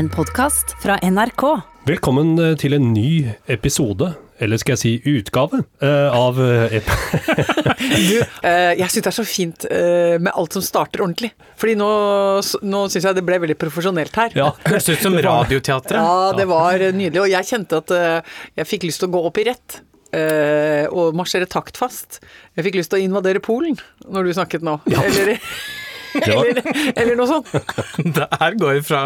En podkast fra NRK. Velkommen eh, til en ny episode, eller skal jeg si utgave, eh, av eh, ep Du, jeg syns det er så fint med alt som starter ordentlig. Fordi nå, nå syns jeg det ble veldig profesjonelt her. Ja. Høres ut som Radioteatret. Ja, det var nydelig. Og jeg kjente at jeg fikk lyst til å gå opp i rett. eh, og marsjere taktfast. Jeg fikk lyst til å invadere Polen når du snakket nå. Eller, var- eller, eller noe sånt. Det her går fra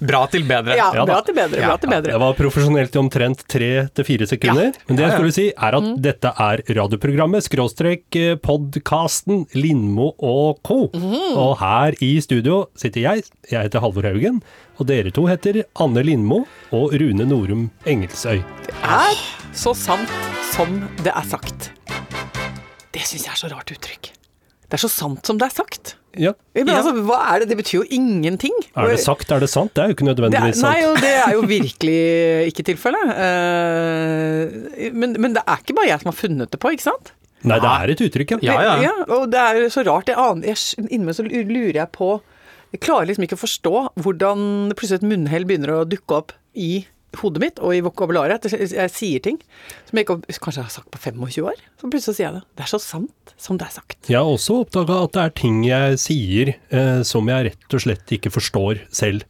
bra til bedre. Ja, Ja bra til bedre. Bra til bedre. Det var profesjonelt i omtrent tre til fire sekunder. Men det jeg skulle si, er at Mm. dette er radioprogrammet, skråstrek eh, podkasten Lindmo og co. Mm. Og her i studio sitter jeg, jeg heter Halvor Haugen, og dere to heter Anne Lindmo og Rune Norum Engelsøy. Det er så sant som det er sagt. Det syns jeg er så rart uttrykk. Det er så sant som det er sagt. Ja. Men altså, hva er det? Det betyr jo ingenting. Er det sagt, er det sant? Det er jo ikke nødvendigvis sant. nei, og det er jo virkelig ikke tilfellet. Eh, men, men det er ikke bare jeg som har funnet det på, ikke sant? Nei, det er et uttrykk, ja. Ja, ja. og det er så rart. Jeg aner, jeg, Inni så lurer jeg på Jeg klarer liksom ikke å forstå hvordan plutselig et munnhell begynner å dukke opp i hodet mitt og i vokabularet. At jeg, jeg sier ting som jeg ikke kanskje har sagt på 25 år. Så plutselig sier jeg det. Det er så sant som det er sagt. Jeg har også oppdaga at det er ting jeg sier eh, som jeg rett og slett ikke forstår selv.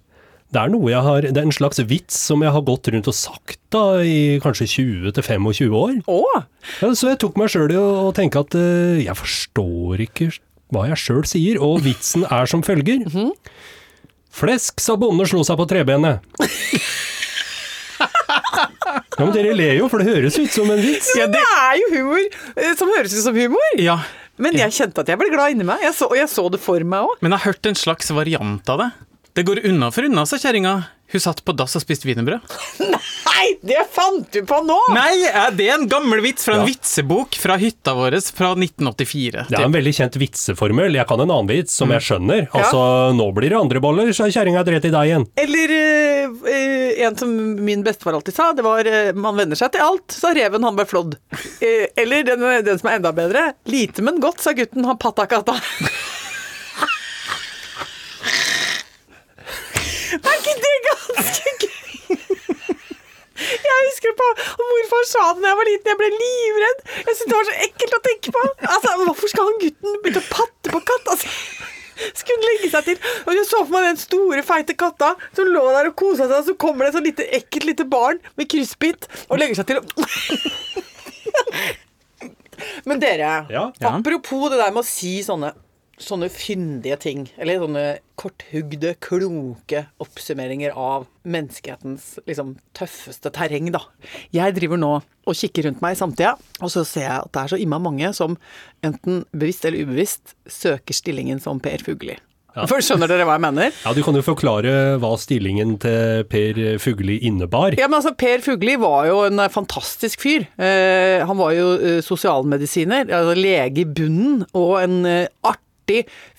Det er noe jeg har, det er en slags vits som jeg har gått rundt og sagt da i kanskje 20-25 år. Åh. Ja, så jeg tok meg sjøl i å tenke at eh, jeg forstår ikke hva jeg sjøl sier, og vitsen er som følger. Flesk, sa bonden og slo seg på trebenet. Ja, men dere ler jo, for det høres ut som en vits. Ja, det er jo humor eh, som høres ut som humor. Ja. Men jeg kjente at jeg ble glad inni meg, jeg så, og jeg så det for meg òg. Men jeg har hørt en slags variant av det. Det går unna for unna, sa kjerringa. Hun satt på dass og spiste wienerbrød. Nei, det fant du på nå! Nei, er det er en gammel vits fra en Ja. vitsebok fra hytta vår fra 1984. Det er en veldig kjent vitseformel. Jeg kan en annen vits som jeg skjønner. Altså, nå blir det andre boller, så kjerringa dret i igjen. Eller uh, en som min bestefar alltid sa, det var uh, 'man venner seg til alt', sa reven, han ble flådd. Uh, eller den, den som er enda bedre, 'lite, men godt', sa gutten, han patta katta. er ikke det ganske gøy? Jeg husker på og morfar sa det da jeg var liten, jeg ble livredd. Jeg syntes det var så ekkelt å tenke på. Altså, Hvorfor skal han gutten begynne å patte på katt? Altså, skulle legge seg til. Og jeg så for meg den store, feite katta som lå der og kosa seg, og så kommer det et så lite ekkelt lite barn med kryssbitt og legger seg til Men dere, Ja. Ja. apropos det der med å si sånne Sånne fyndige ting, eller sånne korthugde, kloke oppsummeringer av menneskehetens liksom, tøffeste terreng, da. Jeg driver nå og kikker rundt meg i samtida, og så ser jeg at det er så imma mange som enten bevisst eller ubevisst søker stillingen som Per Fugelli. For skjønner dere hva jeg mener? Ja, Du kan jo forklare hva stillingen til Per Fugli innebar. Ja, men altså, Per Fugli var jo en eh, fantastisk fyr. Eh, han var jo eh, sosialmedisiner, altså lege i bunnen, og en eh, artig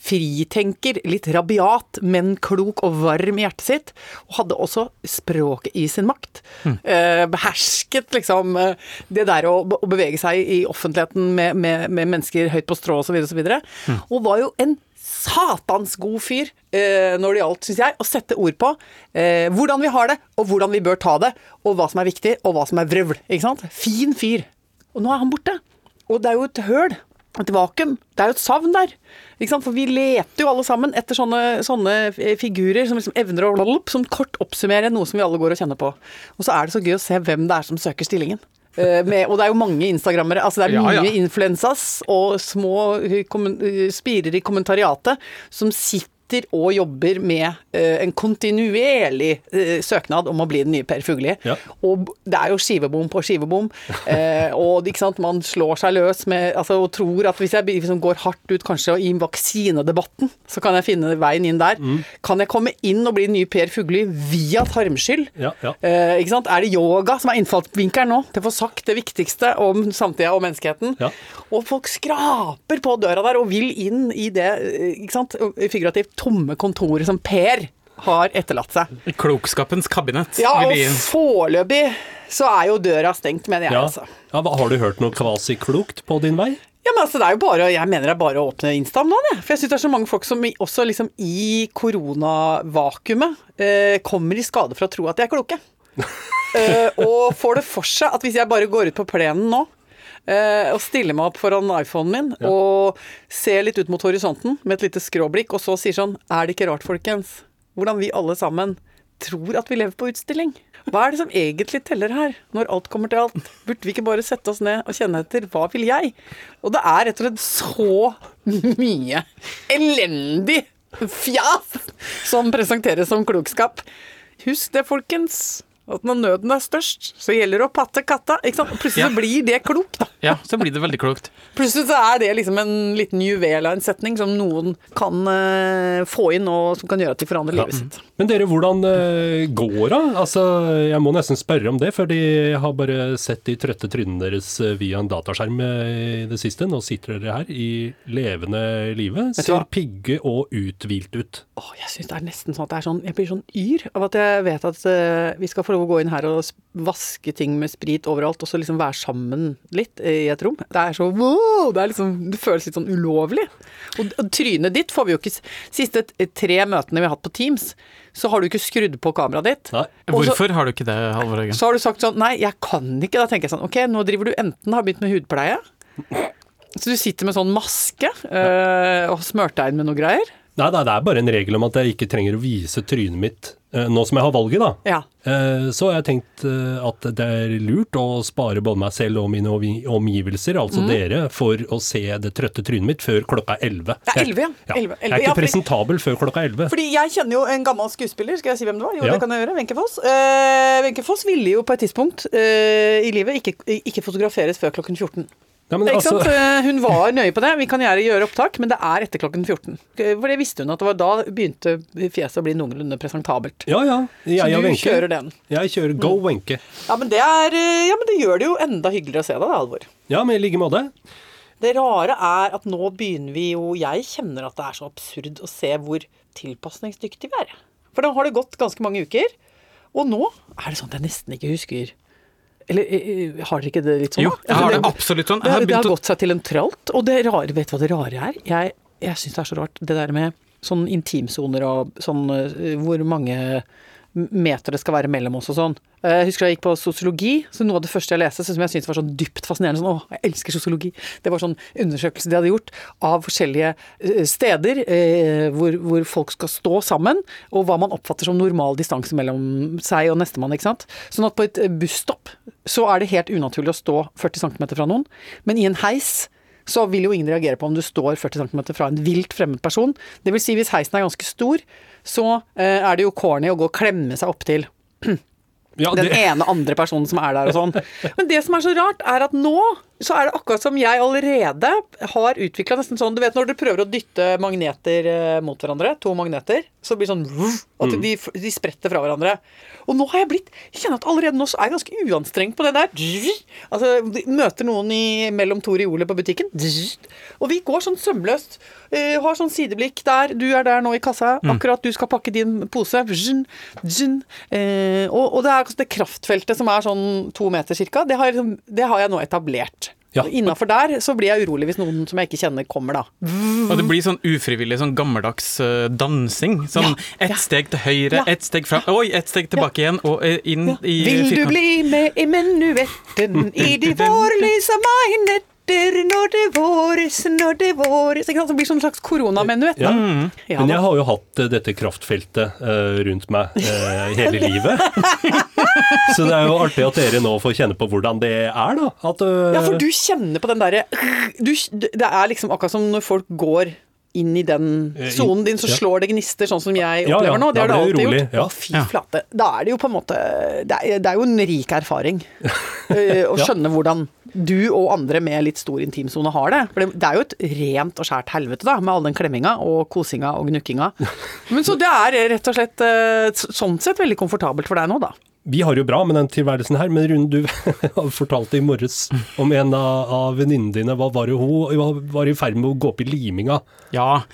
fritenker, litt rabiat, men klok og varm i hjertet sitt. Og hadde også språket i sin makt. Eh, behersket liksom eh, det der å, å bevege seg i offentligheten med, med, med mennesker høyt på strå osv. Og, så videre, og var jo en satans god fyr eh, når det gjaldt, syns jeg, å sette ord på eh, hvordan vi har det, og hvordan vi bør ta det, og hva som er viktig, og hva som er vrøvl. Ikke sant? Fin fyr. Og nå er han borte. Og det er jo et høl. Et vakuum. Det er jo et savn der. For vi leter jo alle sammen etter sånne, sånne figurer som liksom evner å blablabla, som kort oppsummerer noe som vi alle går og kjenner på. Og så er det så gøy å se hvem det er som søker stillingen. Eh, med, og det er jo mange instagrammere. Altså det er Ja, ja. mye influensas og små eh, eh, spirer i kommentariatet som sitter og jobber med eh, en kontinuerlig eh, søknad om å bli den nye Per Fugelli. Ja. Og det er jo skivebom på skivebom. Eh, og ikke sant, man slår seg løs med altså, og tror at hvis jeg liksom går hardt ut kanskje i vaksinedebatten, så kan jeg finne veien inn der. Mm. Kan jeg komme inn og bli den nye Per Fugelli via tarmskyld? Ja, ja. Ikke sant? Er det yoga som er innfallsvinkelen nå til å få sagt det viktigste om samtida og menneskeheten? Og folk skraper på døra der og vil inn i det ikke sant? figurativt tomme kontoret som Per har etterlatt seg. Klokskapens kabinett. Ja, og foreløpig så er jo døra stengt, mener jeg. Ja. altså. Ja, har du hørt noe kvasi-klokt på din vei? Ja, men altså, det er jo bare, Jeg mener det er bare å åpne Insta om dagen. jeg. For jeg syns det er så mange folk som også liksom i koronavakuumet eh, kommer i skade for å tro at de er kloke. Eh, og får det for seg at hvis jeg bare går ut på plenen nå eh, og stiller meg opp foran iPhonen min og ser litt ut mot horisonten med et lite skråblikk, og så sier sånn Er det ikke rart, folkens, hvordan vi alle sammen tror at vi lever på utstilling? Hva er det som egentlig teller her, når alt kommer til alt? Burde vi ikke bare sette oss ned og kjenne etter hva vil jeg? Og det er rett og slett så mye elendig fjas som presenteres som klokskap. Husk det, folkens. At når nøden er størst, så gjelder det å patte katta. Ikke sant? Plutselig Ja. så blir det klokt, da. Ja, så blir det veldig klokt. Plutselig så er det liksom en liten juvel av en setning som noen kan uh, få inn, og som kan gjøre at de forandrer livet sitt. Men dere, hvordan uh, går det? Altså, jeg må nesten spørre om det, fordi jeg har bare sett de trøtte trynene deres eh, via en dataskjerm i det siste. Nå sitter dere her i levende live, ser pigge og uthvilt ut. Åh, jeg syns det er nesten sånn at det er sånn Jeg blir sånn yr av at jeg vet at uh, vi skal få lov å gå inn her og vaske ting med sprit overalt, og så liksom være sammen litt i et rom. Det er så wow! Det, er liksom, det føles litt sånn ulovlig. Og, og trynet ditt får vi jo ikke Siste tre møtene vi har hatt på Teams, så har du ikke skrudd på kameraet ditt. Nei. Hvorfor så- har du ikke det, Halvor Haugen? Så har du sagt sånn Nei, jeg kan ikke. Da tenker jeg sånn Ok, nå driver du enten har begynt med hudpleie, så du sitter med sånn maske øh, og smørt deg inn med noe greier. Nei, nei, det er bare en regel om at jeg ikke trenger å vise trynet mitt eh, nå som jeg har valget, da. Ja. Eh, Så har jeg tenkt eh, at det er lurt å spare både meg selv og mine omgivelser, altså mm. dere, for å se det trøtte trynet mitt før klokka er 11. Ja, 11, ja. Jeg, 11, jeg er 11, ja, ikke presentabel før klokka er 11. Fordi jeg kjenner jo en gammel skuespiller, skal jeg si hvem det var? Jo, Ja. det kan jeg gjøre. Wenche Foss. Eh, Wenche Foss ville jo på et tidspunkt eh, i livet ikke, ikke fotograferes før klokken 14. Ja, altså? Eh, Hun var nøye på det. Vi kan gjerne gjøre opptak, men det er etter klokken 14. Eh, For det visste hun at det var da begynte fjeset å bli noenlunde presentabelt. ja, ja. Jeg Så du Wenche. kjører den. Jeg kjører Go Wenche. Ja, men det er eh, Ja, men det gjør det jo enda hyggeligere å se deg, da, Alvor. Ja, men i like måte. Det rare er at nå begynner vi jo Jeg kjenner at det er så absurd å se hvor tilpasningsdyktige vi er. For nå har det gått ganske mange uker, og nå er det sånn at jeg nesten ikke husker Eller eh, har dere ikke det litt sånn? Jo, jeg har det Altså, absolutt sånn. Det, Jeg har har- det har gått seg til en tralt. Og det rare, vet du hva det rare er? Jeg, jeg syns det er så rart, det der med sånn intimsoner og sånn eh, hvor mange meter det skal være mellom oss og sånn. Eh, Jeg husker da jeg gikk på sosiologi, så noe av det første jeg leste som jeg syntes var sånn dypt fascinerende, sånn, å, jeg elsker sosiologi, det var sånn undersøkelse de hadde gjort av forskjellige eh, steder eh, hvor, hvor folk skal stå sammen, og hva man oppfatter som normal distanse mellom seg og nestemann, ikke sant. Sånn at på et eh, busstopp så er det helt unaturlig å stå 40 cm fra noen, men i en heis så vil jo ingen reagere på om du står 40 cm fra en vilt fremmed person. Det vil si, hvis heisen er ganske stor, så eh, er det jo corny å gå og klemme seg opptil Ja, den ene andre personen som er der og sånn. Men det som er så rart, er at nå så er det akkurat som jeg allerede har utvikla nesten sånn Du vet når dere prøver å dytte magneter eh, mot hverandre, to magneter, så blir det sånn at de, de spretter fra hverandre. Og nå har jeg blitt Jeg kjenner at allerede nå så er jeg ganske uanstrengt på det der. Altså, de møter noen i, mellom to reoler på butikken, og vi går sånn sømløst. eh, har sånn sideblikk der, du er der nå i kassa, akkurat du skal pakke din pose. Eh, og, det er det kraftfeltet som er sånn to meter cirka, det har, det har jeg nå etablert. Ja. Innafor der så blir jeg urolig hvis noen som jeg ikke kjenner, kommer, da. Og det blir sånn ufrivillig sånn gammeldags uh, dansing. Sånn Ja, ett ja. steg til høyre, Ja. ett steg fram Oi, ett steg tilbake igjen, og uh, inn i Vil du bli med i menuetten i de vårlyse mainetter når det våres, når det våres Ikke sant? Det blir sånn slags koronamenuett. ja. Ja, Men jeg har jo hatt eh, dette kraftfeltet eh, rundt meg eh, hele livet. Så det er jo artig at dere nå får kjenne på hvordan det er, da. At, uh, Ja, for du kjenner på den derre Det er liksom akkurat som når folk går inn i den sonen din, så slår det gnister, sånn som jeg opplever ja, nå. Det har det alltid urolig. gjort. ja. Å, fy flate. Da er det jo på en måte Det er, det er jo en rik erfaring å Ja. skjønne hvordan du og andre med litt stor intimsone har det. For det, er jo et rent og skjært helvete, da, med all den klemminga og kosinga og gnukkinga. Men så det er rett og slett eh, sånn sett veldig komfortabelt for deg nå, da. Vi har det jo bra med den tilværelsen her, men Rune, du fortalte i morges om en av, av venninnene dine. Hva var det hun var i ferd med å gå opp i liminga? Ja,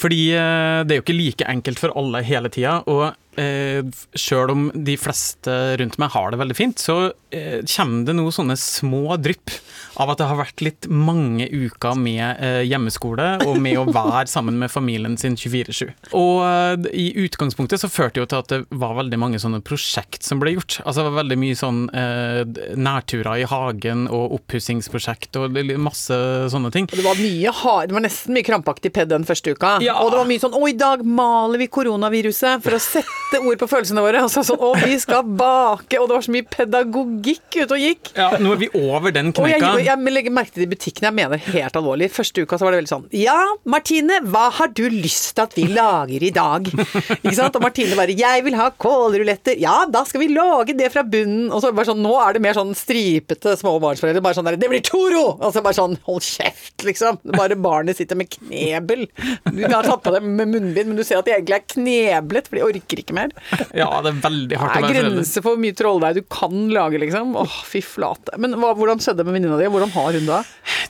fordi eh, det er jo ikke like enkelt for alle hele tida. Og eh, sjøl om de fleste rundt meg har det veldig fint, så eh, kommer det noen sånne små drypp av at det har vært litt mange uker med eh, hjemmeskole og med å være sammen med familien sin 24-7. Og eh, i utgangspunktet så førte det jo til at det var veldig mange sånne prosjekt som ble gjort. Altså det var veldig mye sånn eh, nærturer i hagen og oppussingsprosjekt og masse sånne ting. Det var mye hard, det var nesten mye krampaktig ped den første uka. Ja. Og det var mye sånn 'Å, i dag maler vi koronaviruset', for å sette ord på følelsene våre. Og så sånn 'Å, vi skal bake', og det var så mye pedagogikk ute og gikk. Ja, nå er vi over den Og jeg, jeg, jeg merket det i butikken, jeg mener helt alvorlig. Første uka så var det veldig sånn Ja, Martine, hva har du lyst til at vi lager i dag? Ikke sant? Og Martine bare Jeg vil ha kålruletter. Ja, da skal vi lage det fra bunnen. Og så bare sånn, nå er det mer sånn stripete småbarnsforeldre. Bare sånn der Det blir Toro! Og så bare sånn Hold kjeft, liksom. Bare barnet sitter med knebel. Du har tatt på deg med munnbind, men du ser at de egentlig er kneblet, for de orker ikke mer. Ja, det er veldig hardt Det å er være forelder. grenser for hvor mye trolldeig du kan lage, liksom. Åh, fy flate. Men hva, hvordan skjedde det med venninna di? Hvordan har hun det?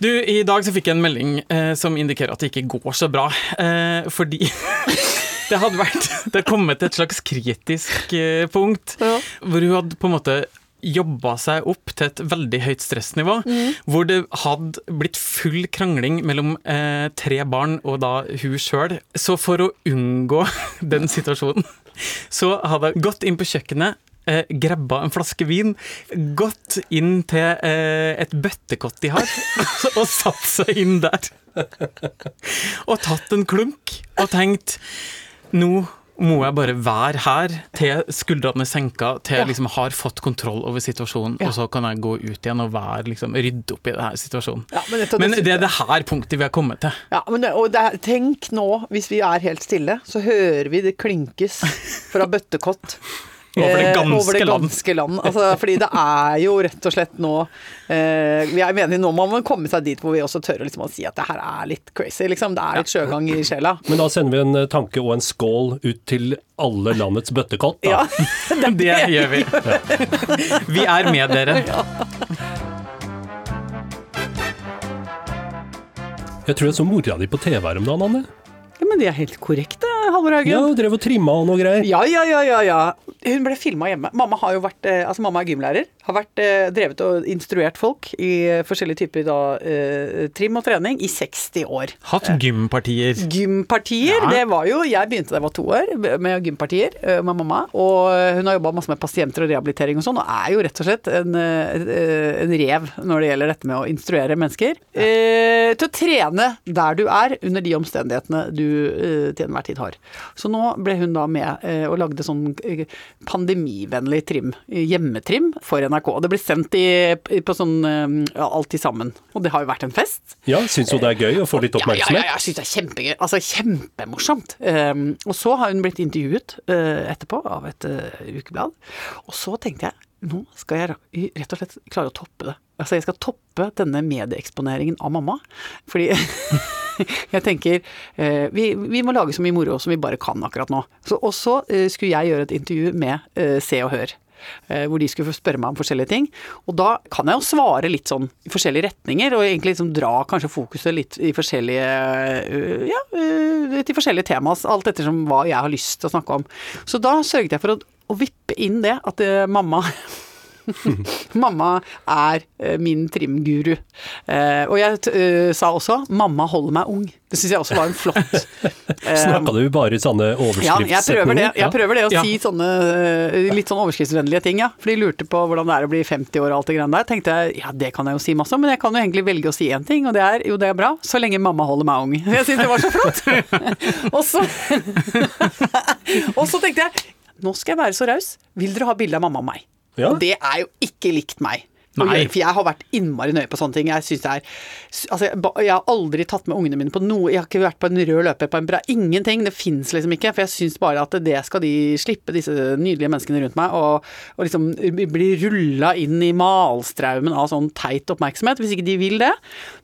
Du, i dag så fikk jeg en melding eh, som indikerer at det ikke går så bra. Eh, fordi det hadde vært Det hadde kommet til et slags kritisk eh, punkt Ja. hvor hun hadde på en måte jobba seg opp til et veldig høyt stressnivå, hvor det hadde blitt full krangling mellom eh, tre barn og da hun sjøl. Så for å unngå den situasjonen, så hadde jeg gått inn på kjøkkenet eh, grabba en flaske vin, gått inn til eh, et bøttekott de har, og satt seg inn der. og tatt en klunk og tenkt Nå må jeg bare være her til skuldrene er senka, til jeg liksom har fått kontroll over situasjonen, Ja. og så kan jeg gå ut igjen og være, liksom, rydde opp i denne situasjonen. Ja, men det, men det er det her punktet vi har kommet til. Ja, men er- tenk nå, hvis vi er helt stille, så hører vi det klinkes fra bøttekott. Over det eh, ganske over det land. ganske land. Altså, fordi det er jo rett og slett nå eh, mener er nå må man komme seg dit hvor vi også tør liksom å si at det her er litt crazy, liksom. Det er litt sjøgang i sjela. Men da sender vi en eh, tanke og en skål ut til alle landets bøttekott. Da. Ja, Det gjør vi. Vi er med dere. Jeg tror jeg så mora di på TV her om dagen, Anne. Ja, men det er helt korrekt, det, Halvor Haugen. Ja, hun drev og trimma og noe greier. Ja, ja, ja, ja, ja. Hun ble filma hjemme. Mamma har jo vært, eh, altså mamma er gymlærer. Har vært eh, drevet og instruert folk i eh, forskjellige typer da, trim og trening i 60 år. Hatt gympartier. Gympartier, Ja. det var jo Jeg begynte da jeg var to år med gympartier med mamma. Og hun har jobba masse med pasienter og rehabilitering og sånn, og er jo rett og slett en, en rev når det gjelder dette med å instruere mennesker. Eh, til å trene der du er, under de omstendighetene du eh, til enhver tid har. Så nå ble hun da med eh, og lagde sånn eh, pandemivennlig trim, hjemmetrim, for NRK. Det ble sendt i, på sånn ja, ja, Alltid sammen. Og det har jo vært en fest. Ja, Syns hun det er gøy å få litt oppmerksomhet? Ja, ja, ja, jeg syns det er kjempegøy. Altså kjempemorsomt. Og så har hun blitt intervjuet etterpå av et ukeblad. Og så tenkte jeg nå skal jeg rett og slett klare å toppe det. Altså jeg skal toppe denne medieeksponeringen av mamma. Fordi jeg tenker eh, vi, vi må lage så mye moro som vi bare kan akkurat nå. Og så eh, skulle jeg gjøre et intervju med eh, Se og Hør. Hvor de skulle spørre meg om forskjellige ting. Og da kan jeg jo svare litt sånn i forskjellige retninger, og egentlig liksom dra kanskje fokuset litt i forskjellige Ja, til forskjellige temaer. alt ettersom hva jeg har lyst til å snakke om. Så da sørget jeg for å, å vippe inn det at mamma Mamma er eh, min trimguru. Eh, og jeg eh, sa også 'mamma holder meg ung'. Det syns jeg også var en flott Snakka du bare i sånne ja, jeg prøver det. Jeg prøver det å Ja. si sånne litt sånn overskriftsvennlige ting, ja. For de lurte på hvordan det er å bli 50 år og alt det greiene der. Tenkte jeg ja, det kan jeg jo si masse om, men jeg kan jo egentlig velge å si én ting, og det er jo det er bra, så lenge mamma holder meg ung. Jeg syns det var så flott. og så Og så tenkte jeg nå skal jeg være så raus. Vil dere ha bilde av mamma og meg? Ja. Og det er jo ikke likt meg. Nei. For jeg har vært innmari nøye på sånne ting. Jeg synes det er Altså, jeg har aldri tatt med ungene mine på noe. Jeg har ikke vært på en rød løper på en bra Ingenting. Det fins liksom ikke. For jeg syns bare at det skal de slippe, disse nydelige menneskene rundt meg. Og, og liksom bli rulla inn i malstraumen av sånn teit oppmerksomhet. Hvis ikke de vil det.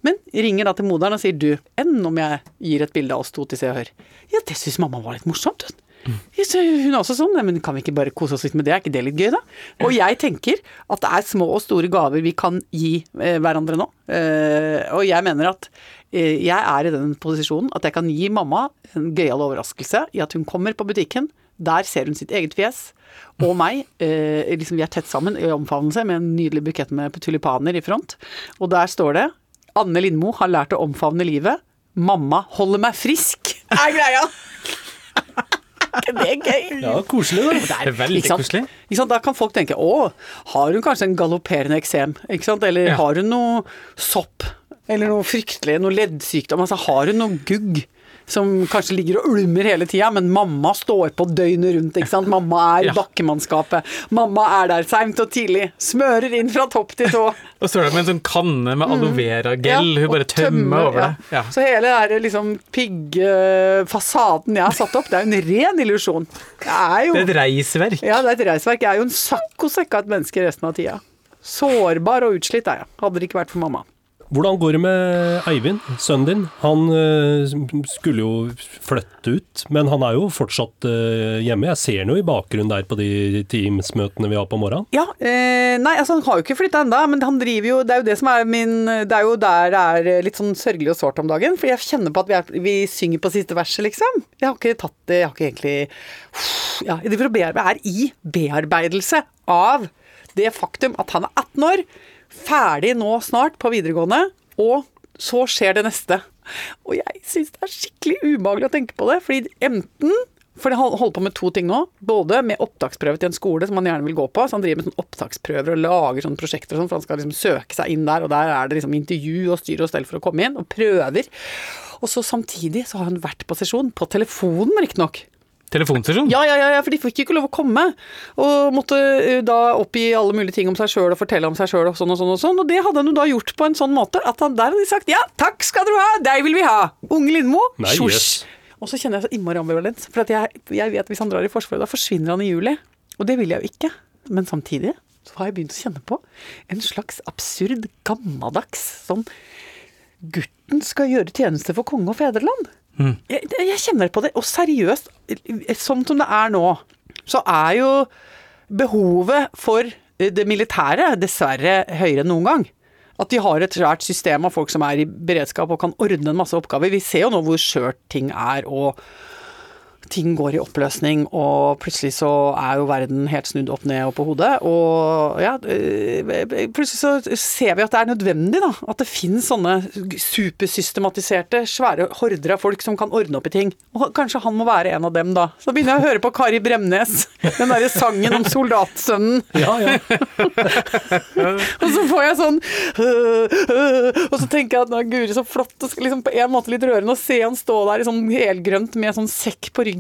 Men ringer da til moderen og sier du, enn om jeg gir et bilde av oss to til Se og Hør? Ja, det syns mamma var litt morsomt, hun. Hun er også sånn, men kan vi ikke bare kose oss litt med det, er ikke det litt gøy da? Og jeg tenker at det er små og store gaver vi kan gi eh, hverandre nå. Eh, og jeg mener at eh, jeg er i den posisjonen at jeg kan gi mamma en gøyal overraskelse i at hun kommer på butikken Der ser hun sitt eget fjes. Og meg. Liksom vi er tett sammen i omfavnelse med en nydelig bukett med tulipaner i front. Og der står det Anne Lindmo har lært å omfavne livet. Mamma holder meg frisk, er greia! Er ikke det gøy? Ja, koselig, da. Det er veldig ikke sant? koselig. Ikke sant? Da kan folk tenke å, har hun kanskje en galopperende eksem? Ikke sant? Eller Ja. har hun noe sopp? Eller noe fryktelig, noe leddsykdom? Altså, har hun noe gugg? Som kanskje ligger og ulmer hele tida, men mamma står på døgnet rundt. ikke sant? Mamma er Ja. bakkemannskapet. Mamma er der seint og tidlig. Smører inn fra topp til tå. Og så er det med en sånn kanne med aloe vera-gel. Hun bare tømmer over det. ja. Ja. Så hele den liksom piggfasaden jeg har satt opp, det er jo en ren illusjon. Det er jo Det er et reisverk. Ja, det er et reisverk. Jeg er jo en saccosekk av et menneske resten av tida. Sårbar og utslitt er jeg. Hadde det ikke vært for mamma. Hvordan går det med Eivind, sønnen din? Han øh, skulle jo flytte ut, men han er jo fortsatt øh, hjemme. Jeg ser noe i bakgrunnen der på de Teams-møtene vi har på morgenen. Ja, eh, nei, altså han har jo ikke flytta ennå, men han driver jo Det er jo det som er min Det er jo der det er litt sånn sørgelig og sårt om dagen. For jeg kjenner på at vi, er, vi synger på siste verset, liksom. Jeg har ikke tatt det Jeg har ikke egentlig Ja, bearbe- er i bearbeidelse av det faktum at han er 18 år, ferdig nå snart på videregående, og så skjer det neste. Og jeg syns det er skikkelig ubehagelig å tenke på det, fordi enten for han holder på med to ting nå. Både med opptaksprøve til en skole som han gjerne vil gå på. Så han driver med sånne opptaksprøver og lager sånne prosjekter og sånn, for han skal liksom søke seg inn der, og der er det liksom intervju og styr og stell for å komme inn, og prøver. Og så samtidig så har han vært på sesjon, på telefonen riktignok. Telefonstasjon. Ja, ja, ja, for de fikk ikke lov å komme. Og måtte eh, da oppgi alle mulige ting om seg sjøl og fortelle om seg sjøl og sånn og sånn og sånn. Og det hadde han jo da gjort på en sånn måte at han der hadde sagt ja, takk skal du ha, deg vil vi ha. Unge Lindmo. Nei, Sjosj. yes. Og så kjenner jeg så innmari ambivalent. For at jeg, jeg vet hvis han drar i Forsvaret, da forsvinner han i juli. Og det vil jeg jo ikke. Men samtidig så har jeg begynt å kjenne på en slags absurd, gammeldags sånn Gutten skal gjøre tjeneste for konge og fedreland. Jeg, jeg kjenner på det. Og seriøst, sånn som det er nå, så er jo behovet for det militære dessverre høyere enn noen gang. At de har et svært system av folk som er i beredskap og kan ordne en masse oppgaver. Vi ser jo nå hvor skjørt ting er, og ting går i oppløsning, og plutselig så er jo verden helt snudd opp ned og på hodet. Og ja, øh, plutselig så ser vi at det er nødvendig, da. At det finnes sånne supersystematiserte, svære horder av folk som kan ordne opp i ting. Og kanskje han må være en av dem, da. Så begynner jeg å høre på Kari Bremnes, den derre sangen om soldatsønnen. Ja, ja. Og så får jeg sånn øh, øh, Og så tenker jeg at nå, guri, så flott. og liksom på en måte litt rørende å se han stå der i sånn helgrønt med sånn sekk på ryggen.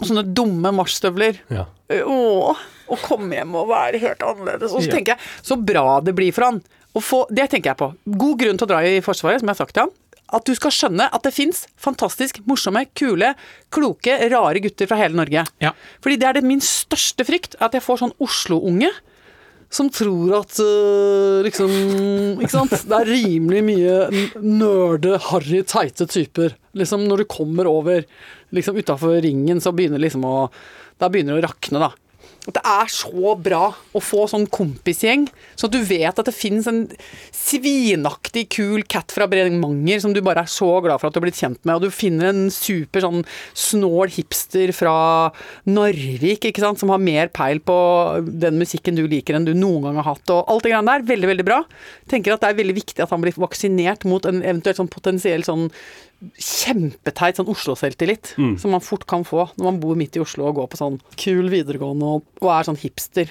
Og sånne dumme marsjstøvler. ja. Åh, å komme hjem og være helt annerledes. Og så Ja. tenker jeg, så bra det blir for han. Få, det tenker jeg på. God grunn til å dra i Forsvaret, som jeg har sagt til han. At du skal skjønne at det fins fantastisk morsomme, kule, kloke, rare gutter fra hele Norge. Ja. Fordi det er det min største frykt, at jeg får sånn Oslo-unge som tror at uh, liksom Ikke sant? Det er rimelig mye nerde, harry, teite typer. Liksom når du kommer over liksom utafor ringen, så begynner liksom å Da begynner det å rakne, da. At det er så bra å få sånn kompisgjeng, så at du vet at det finnes en svinaktig kul cat fra Bremanger som du bare er så glad for at du har blitt kjent med, og du finner en super sånn snål hipster fra Narvik, ikke sant, som har mer peil på den musikken du liker enn du noen gang har hatt, og alt det greiene der. Veldig, veldig bra. Tenker at det er veldig viktig at han blir vaksinert mot en eventuelt sånn potensiell sånn kjempeteit sånn Oslo-selvtillit, som man fort kan få når man bor midt i Oslo og går på sånn kul videregående og, og er sånn hipster.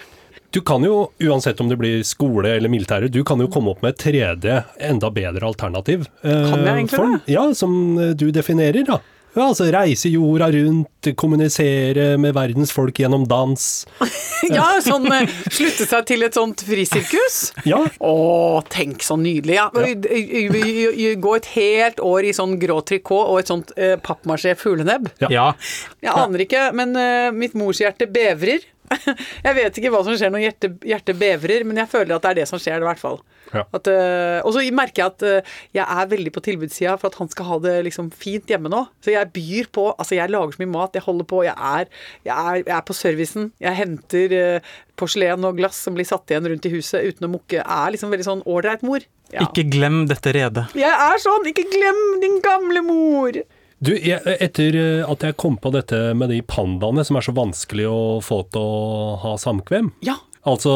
Du kan jo, uansett om det blir skole eller militære, du kan jo komme opp med et tredje, enda bedre alternativ. eh, Kan jeg egentlig form, det? Ja, som eh, du definerer, da. Ja, altså reise jorda rundt, kommunisere med verdens folk gjennom dans. Ja, sånn eh, slutte seg til et sånt frisirkus. Ja, Å, tenk så nydelig. Ja. Gå et helt år i sånn grå trikot og et sånt eh, pappmasjé fuglenebb. Ja. Ja. Jeg aner ikke, men eh, mitt morshjerte bevrer. Jeg vet ikke hva som skjer når hjertet, hjerte bevrer, men jeg føler at det er det som skjer, i hvert fall. Ja. At, eh, og så merker jeg at eh, jeg er veldig på tilbudssida for at han skal ha det liksom fint hjemme nå. Så jeg byr på Altså, jeg lager så mye mat, jeg holder på, jeg er, jeg er, jeg er på servicen. Jeg henter eh, porselen og glass som blir satt igjen rundt i huset uten å mukke. Jeg er liksom veldig sånn ålreit mor. Ja. Ikke glem dette redet. Jeg er sånn! Ikke glem din gamle mor! Du, jeg, etter eh, at jeg kom på dette med de pandaene som er så vanskelig å få til å ha samkvem Ja. Altså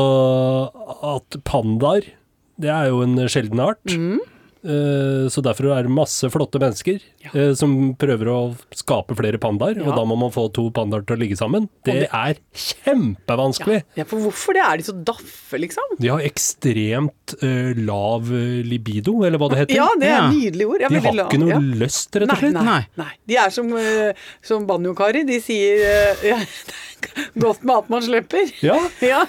at pandaer, det er jo en sjelden art. Mm. Eh, Så derfor er det masse flotte mennesker ja. som prøver å skape flere pandaer, og da må man få to pandaer til å ligge sammen. Det, det- er kjempevanskelig. ja. For hvorfor det? Er de så daffe, liksom? De har ekstremt uh, lav eh, libido, eller hva det heter. Ja, det er Ja. et nydelig ord. Ja, De har lav. ikke noe ja. lyst, rett og slett. nei, Nei. nei. De er som, uh, som banjo-Kari. De sier uh, ja, godt med at man slipper. Ja, Ja.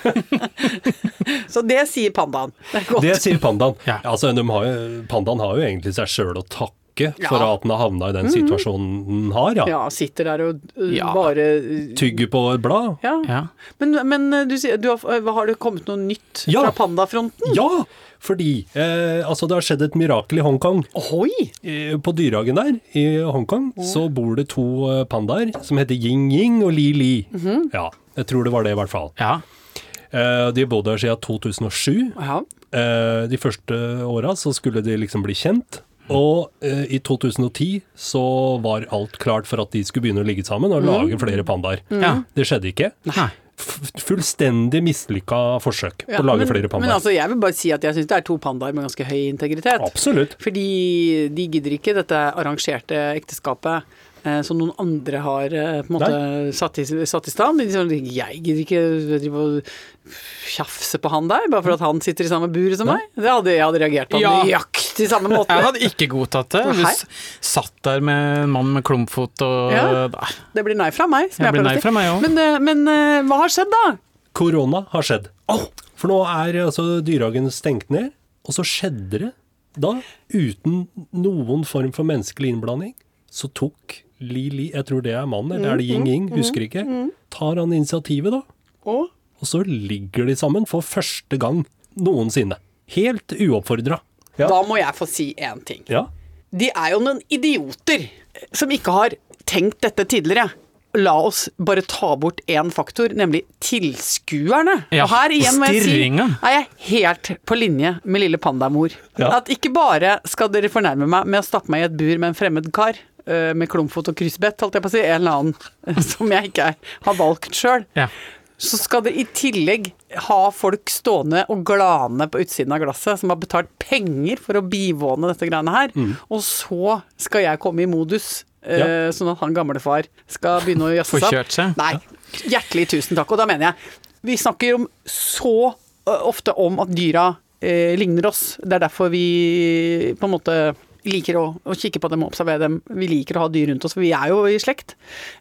Så det sier pandaen. Det er godt. det sier pandaen. Ja. Altså, de har jo, pandaen har jo egentlig seg sjøl å takke for Ja. Mhm. at den har havna i den situasjonen den har, ja. Ja, sitter der og uh, Ja. bare uh, Tygger på et blad. Ja. Ja. Men, men uh, du du har, har det kommet noe nytt Ja. fra pandafronten? Ja, fordi eh, altså det har skjedd et mirakel i Hongkong. Ohoi! Eh, På Dyrehagen der i Hongkong så bor det to eh, pandaer som heter Ying Ying og Li Li. Mhm. Ja, jeg tror det var det i hvert fall. ja. Eh, De har bodd der siden 2007. Ja. Eh, De første åra så skulle de liksom bli kjent. Og eh, i 2010 så var alt klart for at de skulle begynne å ligge sammen og lage flere pandaer. Ja. Det skjedde ikke. Nei. F fullstendig mislykka forsøk på Ja, å lage men, flere Men pandaer. altså, jeg vil bare si at jeg syns det er to pandaer med ganske høy integritet. Absolutt. Fordi de gidder ikke dette arrangerte ekteskapet eh, som noen andre har eh, på en måte satt i, satt i stand. De sånn, jeg gidder ikke drive og tjafse på han der, bare for at han sitter i samme bur som meg. Det hadde jeg hadde reagert på Ja. Nøyaktig samme måte. Jeg hadde ikke godtatt det. Du Hei. satt der med en mann med klumpfot og Ja. Det blir nei fra meg. Som jeg, jeg blir nei fra meg også. Men, eh, men eh, hva har skjedd, da? Korona har skjedd. For nå er altså Dyrehagen stengt ned, og så skjedde det da, uten noen form for menneskelig innblanding, så tok Li Li, jeg tror det er mannen, eller er det Ying Ying, husker ikke, tar han initiativet da, Og og så ligger de sammen for første gang noensinne. Helt uoppfordra. Ja. da må jeg få si én ting. ja. De er jo noen idioter som ikke har tenkt dette tidligere. La oss bare ta bort én faktor, nemlig tilskuerne. Ja, og her igjen må jeg si er jeg helt på linje med lille pandamor. Ja. At ikke bare skal dere fornærme meg med å stappe meg i et bur med en fremmed kar. Med klumpfot og kryssbett, holdt jeg på å si. En eller annen som jeg ikke har valgt sjøl. Ja. Så skal det i tillegg ha folk stående og glane på utsiden av glasset, som har betalt penger for å bivåne dette greiene her. Mm. Og så skal jeg komme i modus, eh, Ja. sånn at han gamlefar skal begynne å jazze seg opp. Forkjørt seg. Nei. Hjertelig tusen takk. Og da mener jeg, vi snakker om så ofte om at dyra eh, ligner oss. Det er derfor vi på en måte liker å, å kikke på dem og observere dem. Vi liker å ha dyr rundt oss, for vi er jo i slekt.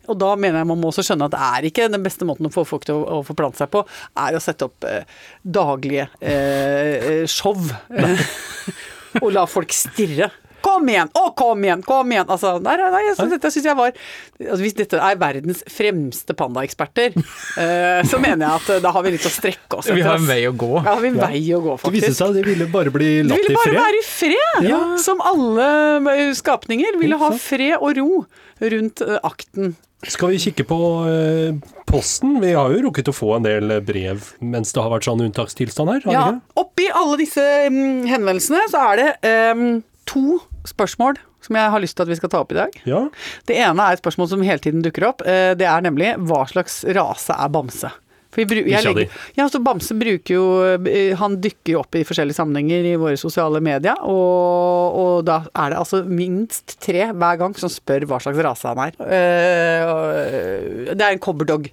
Og da mener jeg man må også skjønne at det er ikke den beste måten å få folk til å, å forplante seg på, er å sette opp eh, daglige eh, show. eh, og la folk stirre. Kom igjen! Å, kom igjen! Kom igjen! Altså, nei, nei, altså, dette syns jeg var altså, Hvis dette er verdens fremste pandaeksperter, eh, så mener jeg at eh, da har vi litt å strekke oss Vi har en vei å gå. Ja, har vi en vei å gå, Det viste seg at de ville bare bli De latt ville bare fred. være i fred! Som alle eh, skapninger. Ville ha fred og ro rundt akten. Skal vi kikke på posten? Vi har jo rukket å få en del brev mens det har vært sånn unntakstilstand her. har Ja, oppi alle disse mm, henvendelsene så er det um, to spørsmål som jeg har lyst til at vi skal ta opp i dag. Ja. Det ene er et spørsmål som hele tiden dukker opp. eh, Det er nemlig hva slags rase er bamse? For vi bru- jeg legger- Ja, så Bamse bruker jo eh, Han dykker jo opp i forskjellige sammenhenger i våre sosiale medier, og, og da er det altså minst tre hver gang som spør hva slags rase han er. Eh, Det er en cobberdog.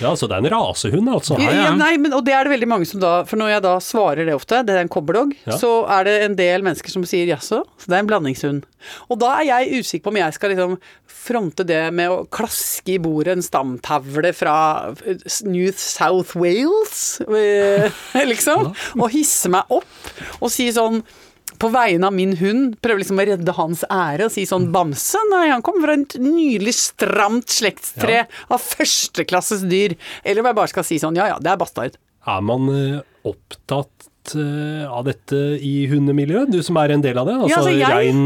Ja, så det er en rasehund, altså. Ja, ja. ja, nei, men, og det er det veldig mange som da For når jeg da svarer det ofte, det er en cobberdog, Ja. så er det en del mennesker som sier jaså, så det er en blandingshund. Og da er jeg usikker på om jeg skal liksom fronte det med å klaske i bordet en stamtavle fra New South Wales, eh, liksom, og hisse meg opp og si sånn på vegne av min hund, prøver liksom å redde hans ære og si sånn Bamse, nei, han kommer fra et nydelig stramt slektstre av førsteklasses dyr. Eller om jeg bare skal si sånn, ja ja, det er bastard. Er man eh, opptatt eh, av dette i hundemiljøet, du som er en del av det? Altså Ja, altså, rein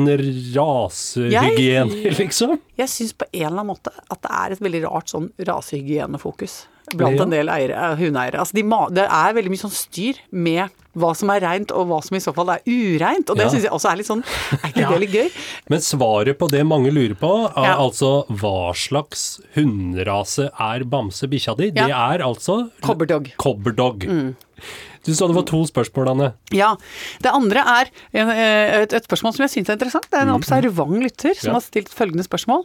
rasehygiene, liksom? Jeg syns på en eller annen måte at det er et veldig rart sånn rasehygienefokus blant en del eiere, eh, hundeeiere. Altså de, det er veldig mye sånn styr med hva som er reint og hva som i så fall er ureint. Og det Ja. syns jeg også er litt sånn Er ikke det litt gøy? Men svaret på det mange lurer på, er Ja. altså hva slags hunderase er Bamse bikkja di? Det er altså Cobberdog. Cobberdog. Mm. Du sa det var to spørsmål, Anne. Ja. Det andre er eh, et, et spørsmål som jeg syns er interessant. Det er en observant lytter som Ja. har stilt følgende spørsmål.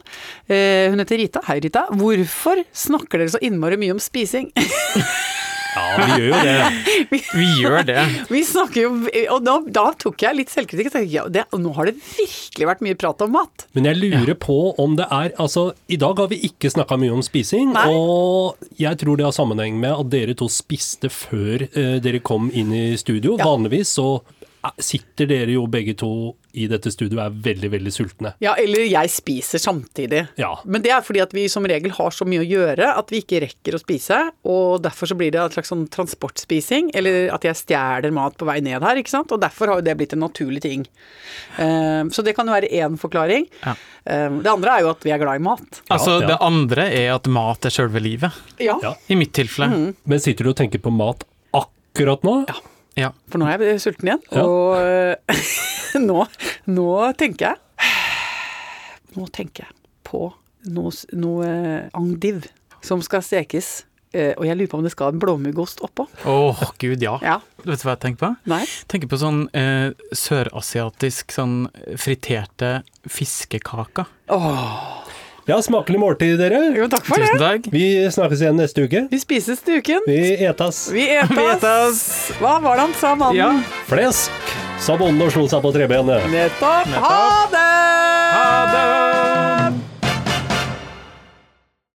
Eh, hun heter Rita. Hei, Rita. Hvorfor snakker dere så innmari mye om spising? Ja, vi gjør jo det. Vi gjør det. Vi snakker jo Og da, da tok jeg litt selvkritikk. og tenkte, Ja, det, nå har det virkelig vært mye prat om mat. Men jeg lurer på om det er Altså, i dag har vi ikke snakka mye om spising, Nei. og jeg tror det har sammenheng med at dere to spiste før eh, dere kom inn i studio. Ja. Vanligvis så sitter dere jo begge to i dette studioet og er veldig, veldig sultne. Ja, eller jeg spiser samtidig. Ja. Men det er fordi at vi som regel har så mye å gjøre at vi ikke rekker å spise. Og derfor så blir det en slags sånn transportspising, eller at jeg stjeler mat på vei ned her, ikke sant. Og derfor har jo det blitt en naturlig ting. Eh, så det kan jo være én forklaring. Ja. Eh, det andre er jo at vi er glad i mat. Altså, ja. det andre er at mat er sjølve livet. Ja. Ja. I mitt tilfelle. Mm. Men sitter du og tenker på mat akkurat nå? Ja. Ja. For nå er jeg sulten igjen. Ja. Og eh, nå, nå tenker jeg Nå tenker jeg på noe, noe angdiv som skal stekes. eh, Og jeg lurer på om det skal en blåmuggost oppå. Åh, gud, ja. Ja. Vet du hva jeg tenker på? Nei? tenker på sånn eh, sørasiatisk sånn friterte fiskekaker. Ja, smakelig måltid, dere. Jo, takk for Tusen det. takk. Vi snakkes igjen neste uke. Vi spises til uken. Vi etas. Vi etas. Hva var det han sa, mannen? Ja. Flesk, sa bonden og slo seg på trebenet. Nettopp. Ha det! Ha det!